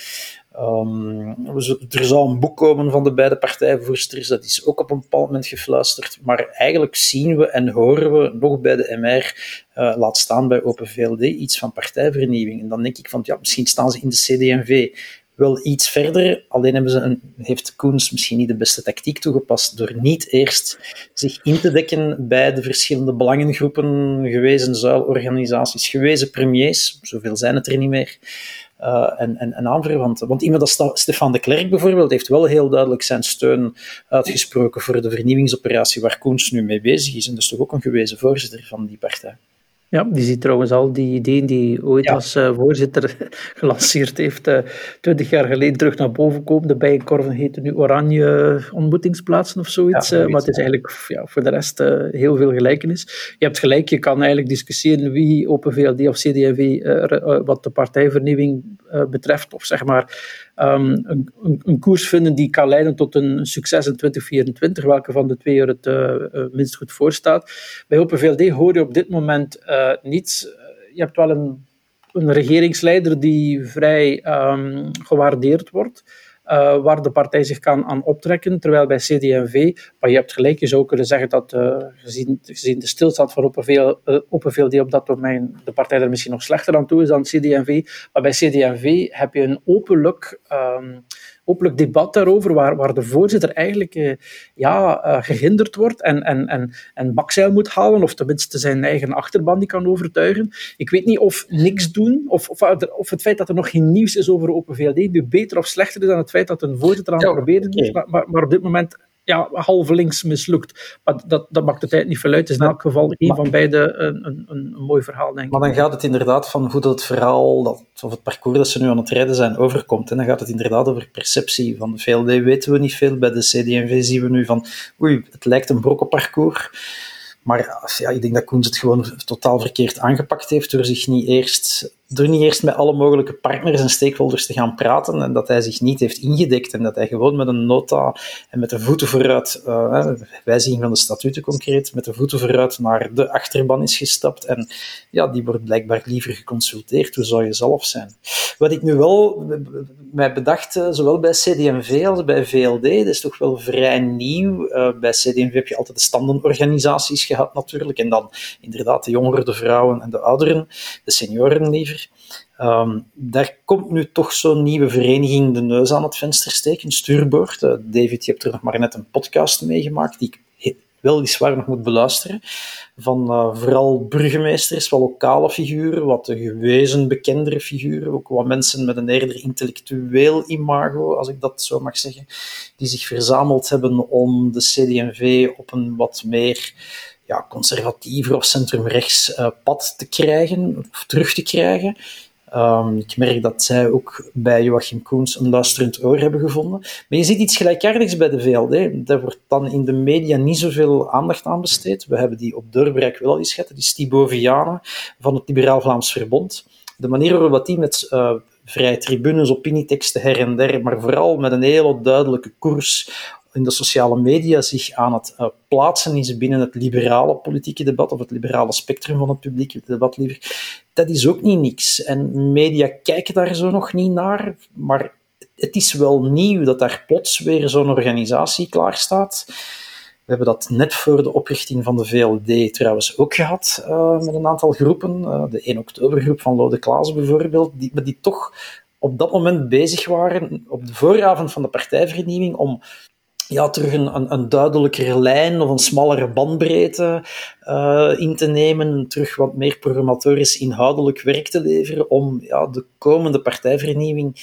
Um, er zou een boek komen van de beide partijvoorsters, dat is ook op een bepaald moment gefluisterd. Maar eigenlijk zien we en horen we nog bij de MR, uh, laat staan bij Open VLD, iets van partijvernieuwing. En dan denk ik van, ja, misschien staan ze in de CD&V wel iets verder. Alleen hebben ze een, heeft Koens misschien niet de beste tactiek toegepast door niet eerst zich in te dekken bij de verschillende belangengroepen, gewezen zuilorganisaties, gewezen premiers, zoveel zijn het er niet meer, uh, en, en, en aanverwanten. Want iemand als Stefan de Klerk bijvoorbeeld heeft wel heel duidelijk zijn steun uitgesproken voor de vernieuwingsoperatie waar Koens nu mee bezig is. En is toch ook een gewezen voorzitter van die partij. Ja, die ziet trouwens al die ideeën die ooit als uh, voorzitter [LAUGHS] gelanceerd heeft, uh, twintig jaar geleden terug naar boven komen. De bijenkorven heten nu Oranje Ontmoetingsplaatsen of zoiets. Ja, uh, maar het is eigenlijk ja, voor de rest heel veel gelijkenis. Je hebt gelijk, je kan eigenlijk discussiëren wie Open VLD of CD&V wat de partijvernieuwing betreft, of zeg maar um, een, koers vinden die kan leiden tot een succes in 2024, welke van de twee er het minst goed voor staat. Bij Open VLD hoor je op dit moment uh, niets. Je hebt wel een, een regeringsleider die vrij um, gewaardeerd wordt. Uh, waar de partij zich kan aan optrekken. Terwijl bij CD&V, maar je hebt gelijk, je zou kunnen zeggen dat uh, gezien, gezien, de stilstand van Open, veel, uh, Open VLD op dat domein de partij er misschien nog slechter aan toe is dan CD&V. Maar bij CD&V heb je een openlijk... Um, openlijk debat daarover, waar, waar de voorzitter eigenlijk uh, ja, uh, gehinderd wordt en, en, en, en bakzeil moet halen, of tenminste zijn eigen achterban die kan overtuigen. Ik weet niet of niks doen, of, of, of het feit dat er nog geen nieuws is over Open VLD nu beter of slechter is dan het feit dat een voorzitter aan het ja, proberen is, maar, maar, maar op dit moment ja, halve links mislukt. Maar dat, dat maakt de tijd niet veel uit. Het is in elk geval een van beide een, een, een, mooi verhaal, denk ik. Maar dan gaat het inderdaad van hoe dat het verhaal, dat, of het parcours dat ze nu aan het rijden zijn, overkomt. En dan gaat het inderdaad over perceptie. Van de VLD weten we niet veel. Bij de CD&V zien we nu van, oei, het lijkt een brokkenparcours. Maar ja, ik denk dat Koens het gewoon totaal verkeerd aangepakt heeft door zich niet eerst door niet eerst met alle mogelijke partners en stakeholders te gaan praten en dat hij zich niet heeft ingedekt en dat hij gewoon met een nota en met de voeten vooruit, uh, wijziging van de statuten concreet, met de voeten vooruit naar de achterban is gestapt en ja, die wordt blijkbaar liever geconsulteerd, hoe zou je zelf zijn? Wat ik nu wel mij bedacht, eh, zowel bij CD&V als bij VLD, dat is toch wel vrij nieuw. Uh, bij CD&V heb je altijd de standenorganisaties gehad natuurlijk en dan inderdaad de jongeren, de vrouwen en de ouderen, de senioren liever. Ehm, daar komt nu toch zo'n nieuwe vereniging de neus aan het venster steken, Stuurboord. Uh, David, je hebt er nog maar net een podcast meegemaakt die ik weliswaar nog moet beluisteren. Van uh, vooral burgemeesters, wat lokale figuren, wat de gewezen bekendere figuren, ook wat mensen met een eerder intellectueel imago, als ik dat zo mag zeggen, die zich verzameld hebben om de CD&V op een wat meer ja, conservatiever of centrumrechts uh, pad te krijgen, of terug te krijgen. Um, ik merk dat zij ook bij Joachim Koens een luisterend oor hebben gevonden. Maar je ziet iets gelijkaardigs bij de VLD. Daar wordt dan in de media niet zoveel aandacht aan besteed. We hebben die op doorbraak wel eens gehad, die Stibo Vianen van het Liberaal Vlaams Verbond. De manier waarop die met uh, vrije tribunes, opinieteksten her en der, maar vooral met een hele duidelijke koers in de sociale media zich aan het uh, plaatsen is binnen het liberale politieke debat, of het liberale spectrum van het publieke debat liever, dat is ook niet niks. En media kijken daar zo nog niet naar, maar het is wel nieuw dat daar plots weer zo'n organisatie klaar staat. We hebben dat net voor de oprichting van de VLD trouwens ook gehad, uh, met een aantal groepen. Uh, de 1 oktobergroep van Lode Klaas bijvoorbeeld, die, die toch op dat moment bezig waren, op de vooravond van de partijvernieuwing, om ja, terug een, een, duidelijkere lijn of een smallere bandbreedte uh, in te nemen, terug wat meer programmatorisch inhoudelijk werk te leveren om ja, de komende partijvernieuwing,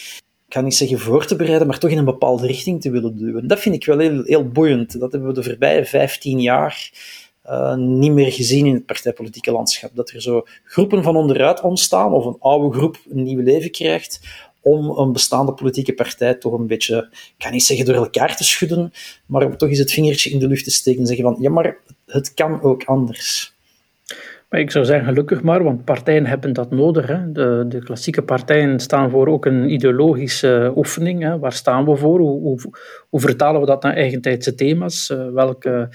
ik ga niet zeggen voor te bereiden, maar toch in een bepaalde richting te willen duwen. Dat vind ik wel heel, heel boeiend. Dat hebben we de voorbije 15 jaar uh, niet meer gezien in het partijpolitieke landschap. Dat er zo groepen van onderuit ontstaan, of een oude groep een nieuw leven krijgt, om een bestaande politieke partij toch een beetje, ik ga niet zeggen door elkaar te schudden, maar om toch eens het vingertje in de lucht te steken en zeggen van, ja, maar het kan ook anders. Maar ik zou zeggen, gelukkig maar, want partijen hebben dat nodig. Hè. De, de klassieke partijen staan voor ook een ideologische oefening. Hè. Waar staan we voor? Hoe, hoe, hoe vertalen we dat naar eigentijdse thema's? Uh, welke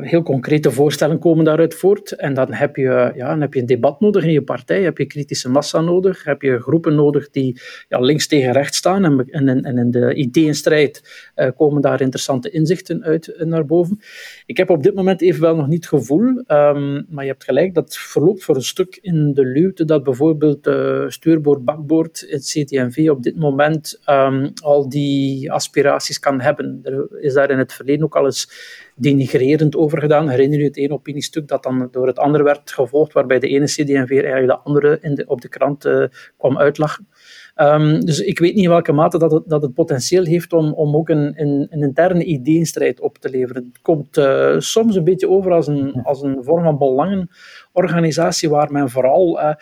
heel concrete voorstellen komen daaruit voort. En dan heb, je, ja, dan heb je een debat nodig in je partij, heb je kritische massa nodig, heb je groepen nodig die ja, links tegen rechts staan. En, en, en in de ideeënstrijd uh, komen daar interessante inzichten uit uh, naar boven. Ik heb op dit moment evenwel nog niet het gevoel, um, maar je hebt gelijk, dat verloopt voor een stuk in de luwte dat bijvoorbeeld uh, stuurboord, bakboord, het CTNV op dit moment um, al die aspiraties kan hebben. Er is daar in het verleden ook al eens denigrerend over gedaan. Herinner je het ene opiniestuk dat dan door het andere werd gevolgd, waarbij de ene CD&V eigenlijk de andere in op de krant uh, kwam uitlachen. Um, dus ik weet niet in welke mate dat het, dat het potentieel heeft om, om ook een, een, een interne ideeënstrijd op te leveren. Het komt uh, soms een beetje over als een, als een vorm van belangenorganisatie waar men vooral... Uh,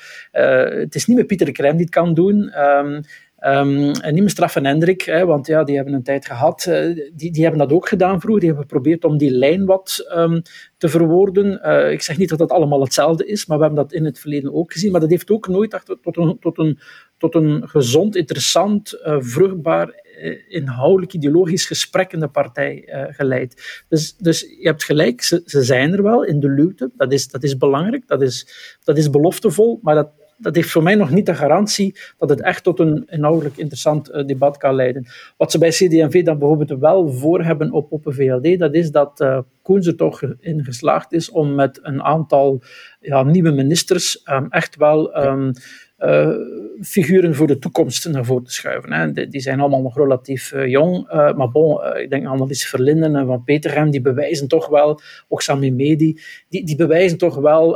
het is niet met Pieter de Krem die het kan doen. Um, Um, en niet meer Straf en Hendrik, hè, want ja, die hebben een tijd gehad. Uh, die, die hebben dat ook gedaan vroeger. Die hebben geprobeerd om die lijn wat um, te verwoorden. Uh, ik zeg niet dat dat allemaal hetzelfde is, maar we hebben dat in het verleden ook gezien. Maar dat heeft ook nooit tot een, tot een, tot een gezond, interessant, uh, vruchtbaar, inhoudelijk, ideologisch gesprek in de partij geleid. Dus, dus je hebt gelijk, ze, ze zijn er wel in de luwte. Dat is, dat is belangrijk, dat is, dat is beloftevol, maar dat dat heeft voor mij nog niet de garantie dat het echt tot een inhoudelijk interessant uh, debat kan leiden. Wat ze bij CD&V dan bijvoorbeeld wel voor hebben op Open VLD, dat is dat uh, Koens er toch in geslaagd is om met een aantal ja, nieuwe ministers um, echt wel um, uh, figuren voor de toekomst naar voren te schuiven. Hè. Die, die, zijn allemaal nog relatief uh, jong, uh, maar bon, ik denk aan Alice Verlinden en Van Petergem, die bewijzen toch wel, ook Sami Medi, die, die bewijzen toch wel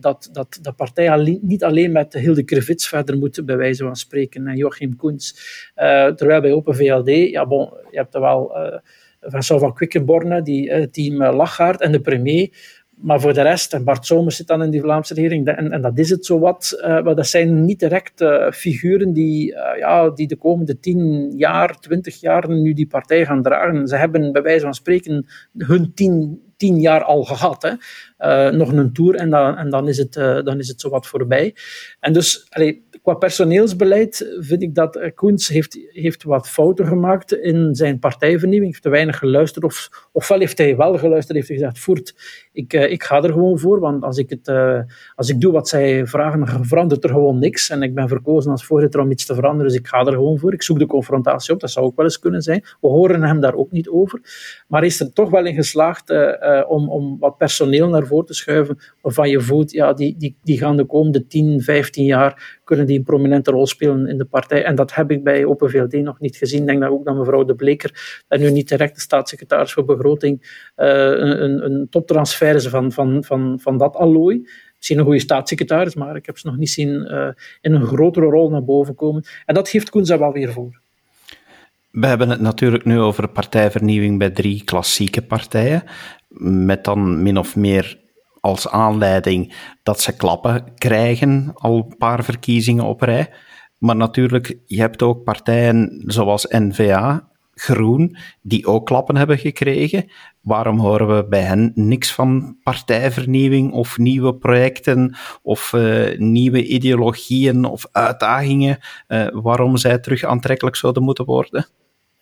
dat, dat de partij niet alleen met Hilde Krevits verder moet bewijzen van spreken en Joachim Koens. terwijl bij Open VLD, ja bon, je hebt er wel Vincent van Quickenborne, die team Lachaard en de premier, maar voor de rest, en Bart Somers zit dan in die Vlaamse regering, en, en dat is het zo wat, uh, maar dat zijn niet direct uh, figuren die, uh, ja, die de komende tien jaar, twintig jaar nu die partij gaan dragen. Ze hebben bij wijze van spreken hun tien, tien jaar al gehad. Hè. nog een tour en dan, en dan, is het, dan is het zo wat voorbij. En dus, Qua personeelsbeleid vind ik dat Koens heeft, heeft wat fouten gemaakt in zijn partijvernieuwing. heeft te weinig geluisterd. Of, ofwel heeft hij wel geluisterd, heeft hij gezegd, voert, ik, eh, ik ga er gewoon voor. Want als ik, het, uh, als ik doe wat zij vragen, verandert er gewoon niks. En ik ben verkozen als voorzitter om iets te veranderen, dus ik ga er gewoon voor. Ik zoek de confrontatie op, dat zou ook wel eens kunnen zijn. We horen hem daar ook niet over. Maar is er toch wel in geslaagd om, om wat personeel naar voren te schuiven, waarvan je voelt, ja, die, die, die gaan de komende 10, 15 jaar kunnen die een prominente rol spelen in de partij. En dat heb ik bij Open VLD nog niet gezien. Ik denk dat ook dat mevrouw De Bleker, en nu niet direct de staatssecretaris voor begroting, een, een, een toptransfer is van, van, van, van dat allooi misschien een goede staatssecretaris, maar ik heb ze nog niet zien uh, in een grotere rol naar boven komen. En dat geeft Koens wel weer voor. We hebben het natuurlijk nu over partijvernieuwing bij drie klassieke partijen, met dan min of meer als aanleiding dat ze klappen krijgen, al een paar verkiezingen op rij. Maar natuurlijk, je hebt ook partijen zoals N-VA, Groen, die ook klappen hebben gekregen. Waarom horen we bij hen niks van partijvernieuwing of nieuwe projecten of uh, nieuwe ideologieën of uitdagingen uh, waarom zij terug aantrekkelijk zouden moeten worden?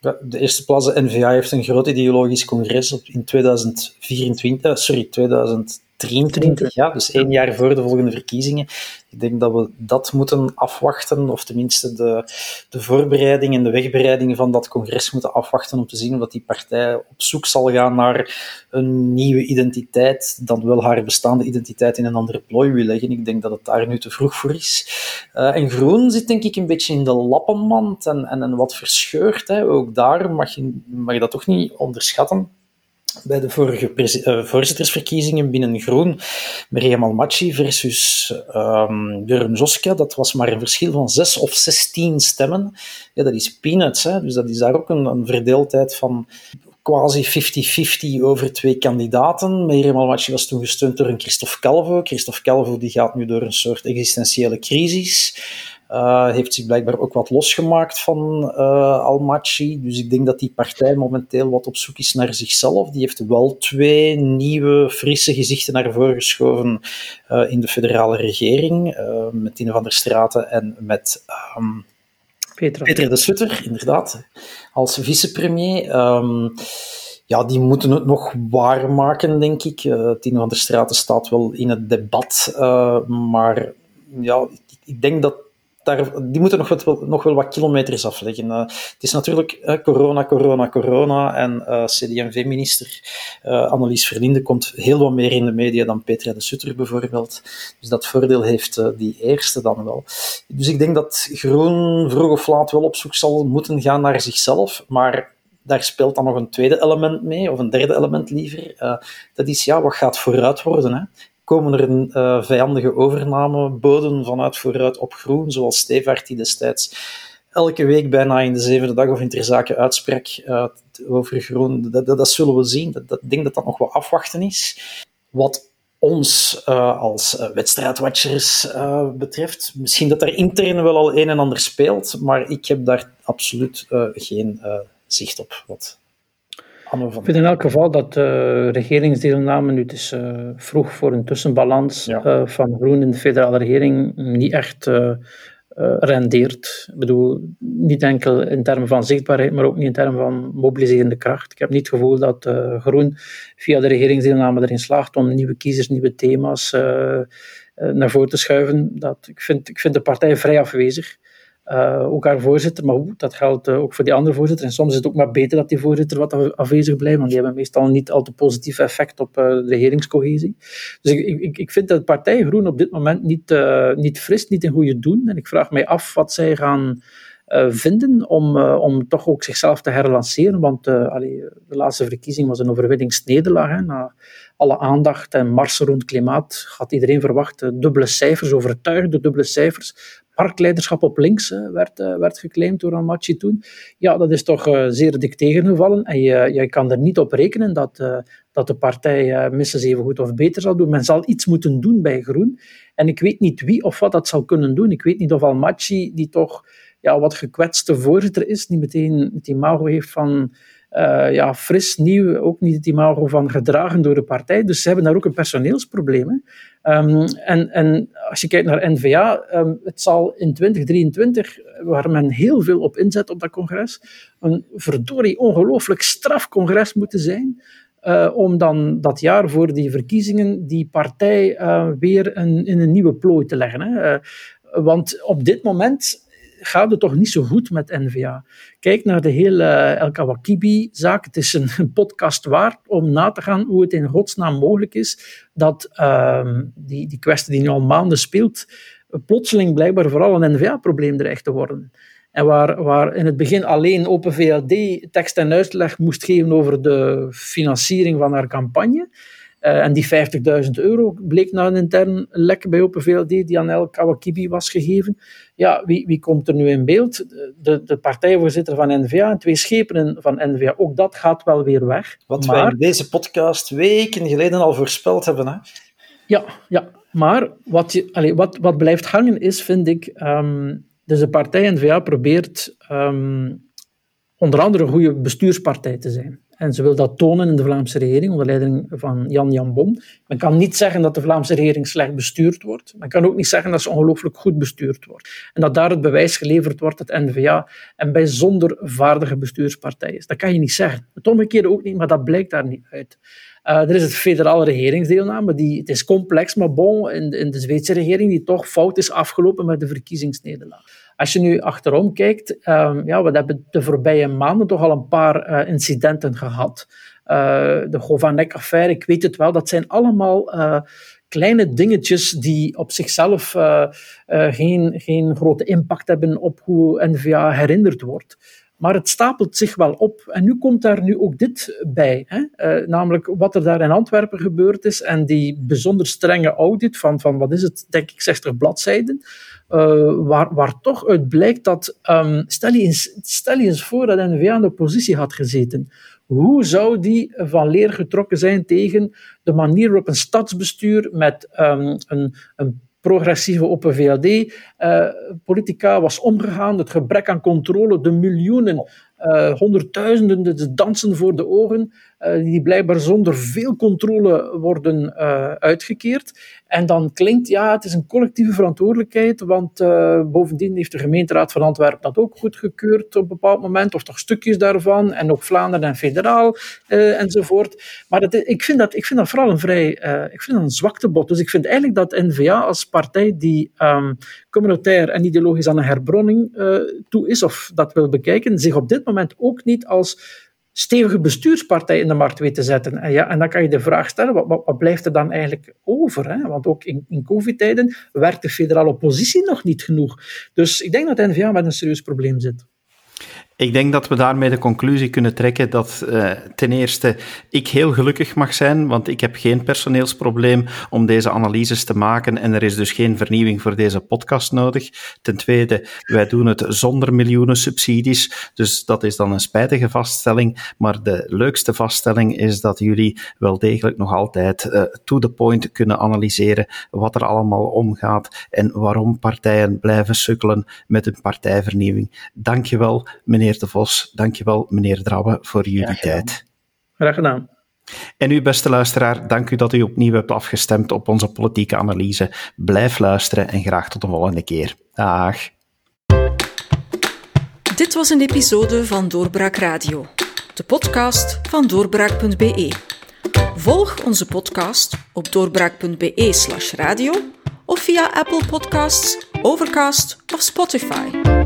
De eerste plaats, de NVA heeft een groot ideologisch congres in 2024, eh, sorry, 2000 23, ja, dus één jaar voor de volgende verkiezingen. Ik denk dat we dat moeten afwachten, of tenminste de, de voorbereiding en de wegbereiding van dat congres moeten afwachten om te zien of die partij op zoek zal gaan naar een nieuwe identiteit, dan wel haar bestaande identiteit in een andere plooi wil leggen. Ik denk dat het daar nu te vroeg voor is. Uh, en Groen zit denk ik een beetje in de lappenmand en, en, en wat verscheurd. Hè. Ook daar mag je, mag je dat toch niet onderschatten bij de vorige uh, voorzittersverkiezingen binnen Groen, Miriam Almachi versus um, Björn Zoska, dat was maar een verschil van 6 of 16 stemmen. Ja, dat is peanuts, hè? dus dat is daar ook een, een verdeeldheid van quasi 50-50 over twee kandidaten. Miriam Almachi was toen gesteund door een Christophe Calvo. Christophe Calvo die gaat nu door een soort existentiële crisis. Uh, heeft zich blijkbaar ook wat losgemaakt van uh. Dus ik denk dat die partij momenteel wat op zoek is naar zichzelf. Die heeft wel twee nieuwe, frisse gezichten naar voren geschoven uh, in de federale regering. met Tine van der Straten en met um, Peter. Peter de Sutter, inderdaad, als vicepremier. Um, ja, die moeten het nog waarmaken, denk ik. Tine van der Straten staat wel in het debat, maar ja, ik denk dat daar, die moeten nog, wat, nog wel wat kilometers afleggen. Uh, het is natuurlijk corona, corona, corona. En eh, CD&V-minister Annelies Verlinde komt heel wat meer in de media dan Petra de Sutter bijvoorbeeld. Dus dat voordeel heeft die eerste dan wel. Dus ik denk dat Groen vroeg of laat wel op zoek zal moeten gaan naar zichzelf. Maar daar speelt dan nog een tweede element mee, of een derde element liever. dat is, ja, wat gaat vooruit worden? Hè? Komen er uh, vijandige overnameboden vanuit vooruit op groen, zoals Stevaart die destijds elke week bijna in de zevende dag of in ter zake uitsprak uh, over groen. Dat, dat, zullen we zien. Dat, dat, ik denk dat dat nog wel afwachten is. Wat ons uh, als wedstrijdwatchers betreft. Misschien dat er intern wel al een en ander speelt, maar ik heb daar absoluut geen zicht op wat ik vind in elk geval dat de regeringsdeelname, nu het is uh, vroeg voor een tussenbalans uh, van Groen in de federale regering, niet echt uh, rendeert. Ik bedoel, niet enkel in termen van zichtbaarheid, maar ook niet in termen van mobiliserende kracht. Ik heb niet het gevoel dat Groen via de regeringsdeelname erin slaagt om nieuwe kiezers, nieuwe thema's naar voren te schuiven. Dat, ik, vind, ik vind de partij vrij afwezig. Ook haar voorzitter, maar dat geldt uh, ook voor die andere voorzitter. En soms is het ook maar beter dat die voorzitter wat afwezig blijft, want die hebben meestal niet al te positief effect op uh, de regeringscohesie. Dus ik, ik, ik vind dat de partij Groen op dit moment niet, niet fris, niet in goede doen. En ik vraag mij af wat zij gaan vinden om, om toch ook zichzelf te herlanceren. Want de laatste verkiezing was een overwinningsnederlaag. Hè, na alle aandacht en marsen rond klimaat had iedereen verwacht dubbele cijfers, overtuigde dubbele cijfers parkleiderschap op links werd, uh, werd geclaimd door Almaty toen. Ja, dat is toch uh, zeer dik tegengevallen. En je, je kan er niet op rekenen dat, dat de partij minstens even goed of beter zal doen. Men zal iets moeten doen bij Groen. En ik weet niet wie of wat dat zal kunnen doen. Ik weet niet of Almaty, die toch ja, wat gekwetste voorzitter is, die meteen het imago heeft van uh, ja, fris, nieuw, ook niet het imago van gedragen door de partij. Dus ze hebben daar ook een personeelsprobleem. Um, en, en als je kijkt naar NVA, um, ehm, het zal in 2023, waar men heel veel op inzet op dat congres, een verdorie ongelooflijk straf congres moeten zijn. Uh, om dan dat jaar voor die verkiezingen die partij weer een, in een nieuwe plooi te leggen. Hè. Want op dit moment gaat het toch niet zo goed met NVA. Kijk naar de hele El Kawakibi-zaak. Het is [LAUGHS] een, podcast waard om na te gaan hoe het in godsnaam mogelijk is dat uh, die, die kwestie die nu al maanden speelt, plotseling blijkbaar vooral een NVA-probleem dreigt te worden. En waar, waar in het begin alleen Open VLD tekst en uitleg moest geven over de financiering van haar campagne, uh, en die 50.000 euro bleek na een intern lek bij Open VLD die aan El Kawakibi was gegeven. Ja, wie, wie komt er nu in beeld? De, de partijvoorzitter van NVA en twee schepenen van NVA. Ook dat gaat wel weer weg. Wat maar... wij in deze podcast weken geleden al voorspeld hebben. Hè? Ja, ja, maar wat, je, allez, wat, wat blijft hangen is, vind ik... Um, dus de partij NVA probeert um, onder andere een goede bestuurspartij te zijn. En ze wil dat tonen in de Vlaamse regering onder leiding van Jan Jan Bon. Men kan niet zeggen dat de Vlaamse regering slecht bestuurd wordt. Men kan ook niet zeggen dat ze ongelooflijk goed bestuurd wordt. En dat daar het bewijs geleverd wordt dat N-VA een bijzonder vaardige bestuurspartij is. Dat kan je niet zeggen. Het omgekeerde ook niet, maar dat blijkt daar niet uit. Uh, er is het federale regeringsdeelname, die, het is complex, maar bon, in in de Zweedse regering die toch fout is afgelopen met de verkiezingsnederlaag. Als je nu achterom kijkt, um, ja, we hebben de voorbije maanden toch al een paar uh, incidenten gehad. Uh, de Govanek-affaire, ik weet het wel, dat zijn allemaal uh, kleine dingetjes die op zichzelf geen, geen grote impact hebben op hoe NVA herinnerd wordt. Maar het stapelt zich wel op. En nu komt daar nu ook dit bij. Hè? Uh, namelijk wat er daar in Antwerpen gebeurd is en die bijzonder strenge audit van, van wat is het, denk ik, 60 bladzijden. Uh, waar, waar toch uit blijkt dat, um, stel, je eens, stel eens voor dat NVA aan de oppositie had gezeten. Hoe zou die van leer getrokken zijn tegen de manier waarop een stadsbestuur met um, een, een progressieve Open VLD-politica uh, was omgegaan, het gebrek aan controle, de miljoenen, uh, honderdduizenden, de dansen voor de ogen, die blijkbaar zonder veel controle worden uh, uitgekeerd. En dan klinkt, ja, het is een collectieve verantwoordelijkheid, want uh, bovendien heeft de gemeenteraad van Antwerpen dat ook goedgekeurd op een bepaald moment, of toch stukjes daarvan, en ook Vlaanderen en federaal, enzovoort. Maar dat, ik, vind dat, ik vind dat vooral een vrij, ik vind dat een zwaktebod. Dus ik vind eigenlijk dat N-VA als partij die um, communautair en ideologisch aan een herbronning toe is, of dat wil bekijken, zich op dit moment ook niet als stevige bestuurspartij in de markt weet te zetten. En, ja, en dan kan je de vraag stellen, wat, blijft er dan eigenlijk over? Hè? Want ook in, in covid-tijden werkt de federale oppositie nog niet genoeg. Dus ik denk dat de N-VA met een serieus probleem zit. Ik denk dat we daarmee de conclusie kunnen trekken dat uh, ten eerste ik heel gelukkig mag zijn, want ik heb geen personeelsprobleem om deze analyses te maken en er is dus geen vernieuwing voor deze podcast nodig. Ten tweede, wij doen het zonder miljoenen subsidies, dus dat is dan een spijtige vaststelling, maar de leukste vaststelling is dat jullie wel degelijk nog altijd uh, to the point kunnen analyseren wat er allemaal omgaat en waarom partijen blijven sukkelen met hun partijvernieuwing. Dankjewel, meneer meneer De Vos. Dankjewel, meneer Drabbe, voor jullie tijd. Graag gedaan. En u, beste luisteraar, dank u dat u opnieuw hebt afgestemd op onze politieke analyse. Blijf luisteren en graag tot de volgende keer. Dag. Dit was een episode van Doorbraak Radio, de podcast van doorbraak.be. Volg onze podcast op doorbraak.be/radio of via Apple Podcasts, Overcast of Spotify.